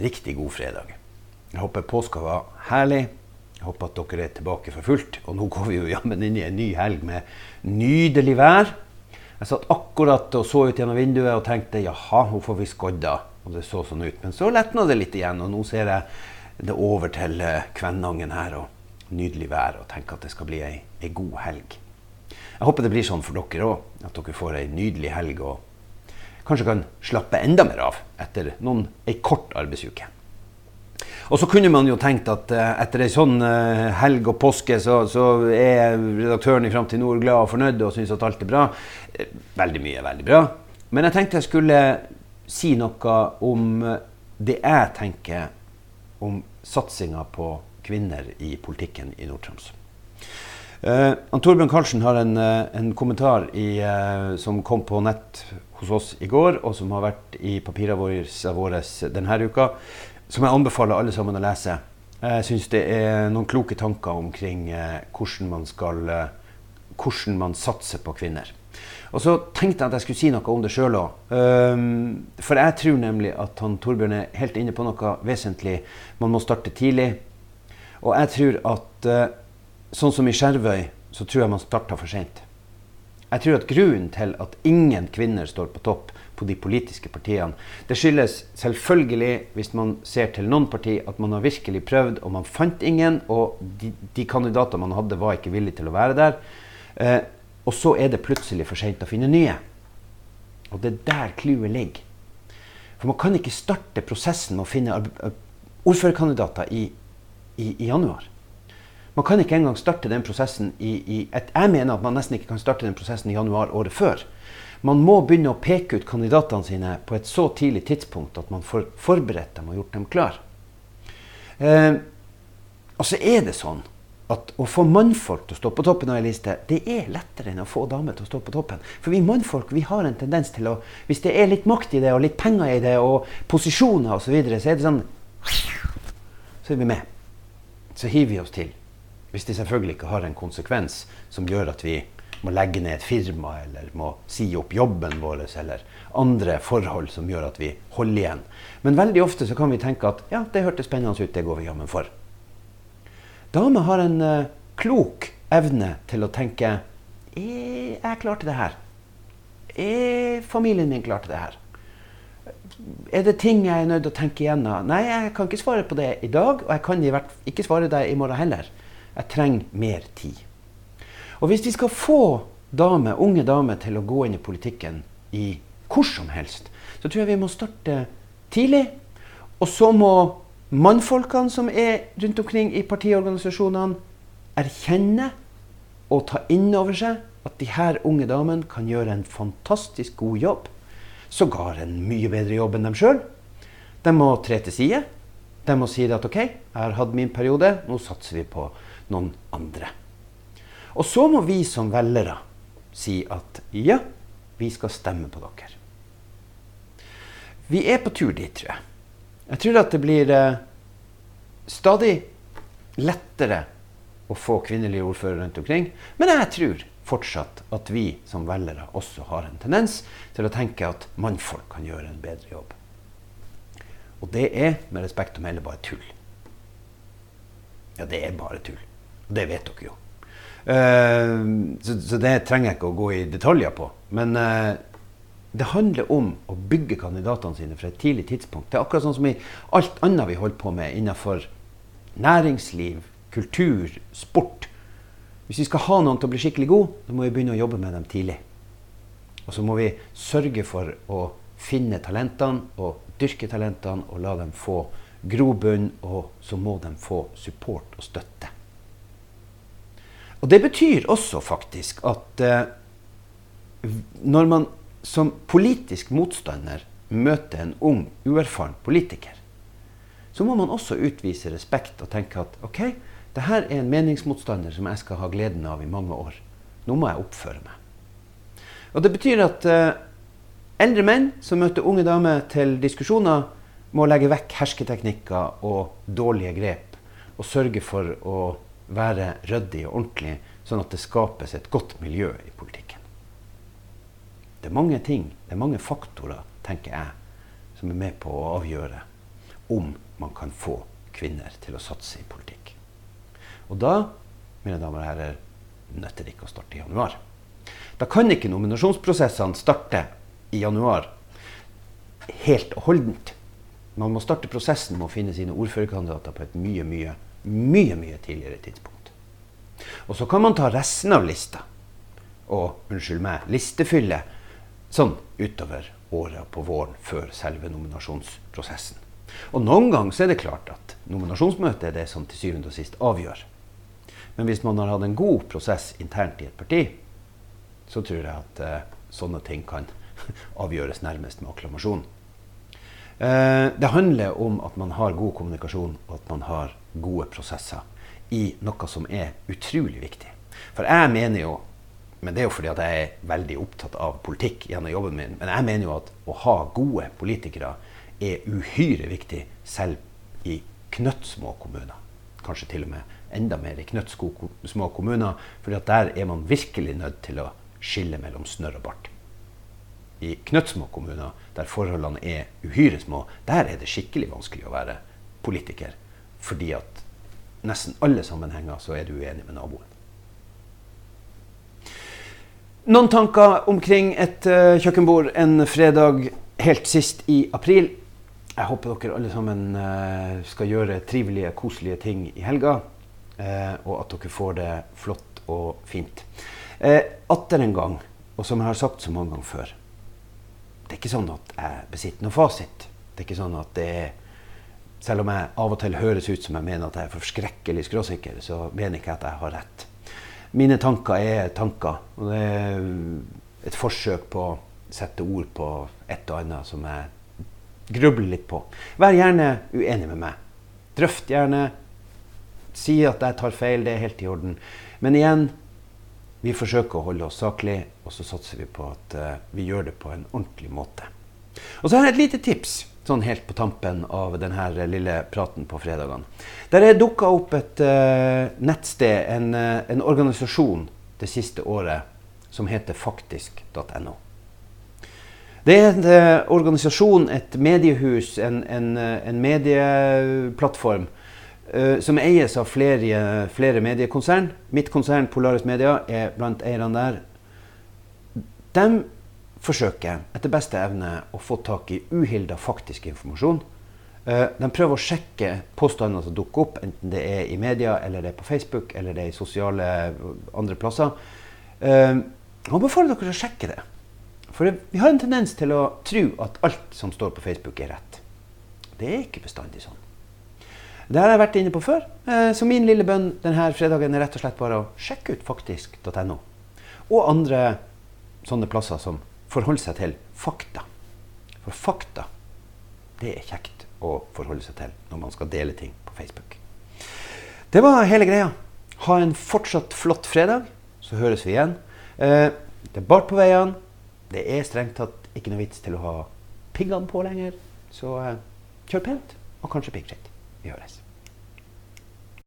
riktig god fredag. Jeg håper påska var herlig. Jeg håper at dere er tilbake for fullt. Og nå går vi jo jammen inn i en ny helg med nydelig vær. Jeg satt akkurat og så ut gjennom vinduet og tenkte jaha, hvorfor får vi skodda. Og det så sånn ut. Men så letna det litt igjen, og nå ser jeg det over til eh, Kvænangen her. og Nydelig vær, og tenker at det skal bli ei, ei god helg. Jeg håper det blir sånn for dere òg, at dere får ei nydelig helg og kanskje kan slappe enda mer av etter noen, ei kort arbeidsuke. Og så kunne man jo tenkt at uh, etter ei sånn uh, helg og påske, så, så, er redaktøren i Framtid Nord glad og fornøyd og syns at alt er bra. Uh, veldig mye er veldig bra. Men jeg tenkte jeg skulle si noe om det jeg tenker om satsinga på kvinner i politikken i Nord-Troms. Uh, Torbjørn Karlsen har en, en kommentar i, uh, som kom på nett hos oss i går, og som har vært i papirene våre denne uka, som jeg anbefaler alle sammen å lese. Jeg syns det er noen kloke tanker omkring hvordan man skal hvordan man satser på kvinner. Og så tenkte jeg at jeg skulle si noe om det sjøl òg. Um, for jeg tror nemlig at han Torbjørn er helt inne på noe vesentlig. Man må starte tidlig. Og jeg tror at uh, sånn som i Skjervøy, så tror jeg man starta for seint. Jeg tror at grunnen til at ingen kvinner står på topp på de politiske partiene, det skyldes selvfølgelig, hvis man ser til noen parti, at man har virkelig prøvd, og man fant ingen. Og de, de kandidater man hadde, var ikke villige til å være der. Eh, og så er det plutselig for seint å finne nye. Og det er der clouet ligger. For man kan ikke starte prosessen med å finne ordførerkandidater i, i, i januar. Man kan ikke engang starte den prosessen i, i et, Jeg mener at man nesten ikke kan starte den prosessen i januar året før. Man må begynne å peke ut kandidatene sine på et så tidlig tidspunkt at man får forberedt dem og gjort dem klar. Eh, og så er det sånn at å få mannfolk til å stå på toppen av ei liste, det er lettere enn å få damer til å stå på toppen. For vi mannfolk vi har en tendens til å Hvis det er litt makt i det, og litt penger i det, og posisjoner osv., så, videre, så er det sånn Så er vi med. Så hiver vi oss til. Hvis det selvfølgelig ikke har en konsekvens som gjør at vi må legge ned et firma eller må si opp jobben vår eller andre forhold som gjør at vi holder igjen. Men veldig ofte så kan vi tenke at ja, det hørtes spennende ut, det går vi jammen for. Damer har en uh, klok evne til å tenke er jeg klar til det her? Er familien min klar til det her? Er det ting jeg er nødt til å tenke igjennom? Nei, jeg kan ikke svare på det i dag, og jeg kan ikke svare det i morgen heller. Jeg trenger mer tid. Og hvis vi skal få dame, unge damer til å gå inn i politikken i hvor som helst, så tror jeg vi må starte tidlig. Og så må mannfolkene som er rundt omkring i partiorganisasjonene, erkjenne og ta inn over seg at de her unge damene kan gjøre en fantastisk god jobb. Sågar en mye bedre jobb enn dem sjøl. De må tre til side. De må si at OK, jeg har hatt min periode, nå satser vi på noen andre. Og så må vi som velgere si at ja, vi skal stemme på dere. Vi er på tur dit, tror jeg. Jeg tror at det blir eh, stadig lettere å få kvinnelige ordførere rundt omkring. Men jeg tror fortsatt at vi som velgere også har en tendens til å tenke at mannfolk kan gjøre en bedre jobb. Og det er med respekt å melde bare tull. Ja, det er bare tull. Det vet dere jo. Uh, så, så, det trenger jeg ikke å gå i detaljer på. Men uh, det handler om å bygge kandidatene sine fra et tidlig tidspunkt. Det er akkurat sånn som i alt annet vi holder på med innenfor næringsliv, kultur, sport. Hvis vi skal ha noen til å bli skikkelig god, da må vi begynne å jobbe med dem tidlig. Og så må vi sørge for å finne talentene og dyrke talentene og la dem få grobunn, og så må de få support og støtte. Og Det betyr også faktisk at eh, når man som politisk motstander møter en ung, uerfaren politiker, så må man også utvise respekt og tenke at OK, det her er en meningsmotstander som jeg skal ha gleden av i mange år. Nå må jeg oppføre meg. Og Det betyr at eh, eldre menn som møter unge damer til diskusjoner, må legge vekk hersketeknikker og dårlige grep og sørge for å være ryddig og ordentlig, sånn at det skapes et godt miljø i politikken. Det er mange ting, det er mange faktorer, tenker jeg, som er med på å avgjøre om man kan få kvinner til å satse i politikk. Og da, mine damer og herrer, nytter det ikke å starte i januar. Da kan ikke nominasjonsprosessene starte i januar helt og holdent. Man må starte prosessen med å finne sine ordførerkandidater på et mye, mye, mye, mye tidligere tidspunkt. Og så kan man ta resten av lista og unnskyld meg, listefylle sånn utover året på våren før selve nominasjonsprosessen. Og noen ganger så er det klart at nominasjonsmøtet er det som til syvende og sist avgjør. Men hvis man har hatt en god prosess internt i et parti, så tror jeg at eh, sånne ting kan avgjøres nærmest med akklamasjon. Eh, det handler om at man har god kommunikasjon og at man har gode prosesser i noe som er utrolig viktig. For jeg mener jo, men det er jo fordi at jeg er veldig opptatt av politikk gjennom jobben min, men jeg mener jo at å ha gode politikere er uhyre viktig selv i knøttsmå kommuner. Kanskje til og med enda mer i knøttsmå kommuner, for der er man virkelig nødt til å skille mellom snørr og bart. I knøttsmå kommuner, der forholdene er uhyre små, der er det skikkelig vanskelig å være politiker. Fordi at nesten alle sammenhenger så er du uenig med naboen. Noen tanker omkring et uh, kjøkkenbord en fredag helt sist i april. Jeg håper dere alle sammen uh, skal gjøre trivelige, koselige ting i helga. Uh, og at dere får det flott og fint. Atter en gang, og som jeg har sagt så mange ganger før Det er ikke sånn at jeg besitter noen fasit. Det er ikke sånn at det er Selv om jeg av og til høres ut som jeg mener at jeg er forskrekkelig skråsikker, så mener jeg ikke at jeg har rett. Mine tanker er tanker. Og det er et forsøk på å sette ord på et og annet som jeg grubler litt på. Vær gjerne uenig med meg. Drøft gjerne. Si at jeg tar feil, det er helt i orden. Men igjen, vi forsøker å holde oss saklig, og så satser vi på at uh, vi gjør det på en ordentlig måte. Og så har jeg et lite tips sånn helt på tampen av denne lille praten på fredagene. Der er dukka opp et uh, nettsted, en, uh, en, organisasjon det siste året, som heter faktisk.no. Det er en uh, organisasjon, et mediehus, en, en, en medieplattform som eies av flere, flere mediekonsern. Mitt konsern, Polaris Media, er blant eierne der. De forsøker etter beste evne å få tak i uhilda faktisk informasjon. Uh, de prøver å sjekke påstander som dukker opp, enten det er i media, eller det er på Facebook, eller det er i sosiale andre plasser. Uh, jeg anbefaler dere å sjekke det. For vi har en tendens til å tro at alt som står på Facebook, er rett. Det er ikke bestandig sånn. Det har jeg vært inne på før. Så min lille bønn denne fredagen er rett og slett bare å sjekke ut faktisk.no. Og andre sånne plasser som forholde seg til fakta. For fakta, det er kjekt å forholde seg til når man skal dele ting på Facebook. Det var hele greia. Ha en fortsatt flott fredag, så høres vi igjen. Eh, det er bart på veiene. Det er strengt tatt ikke noe vits til å ha piggene på lenger. Så eh, kjør pent, og kanskje piggfritt. Vi høres.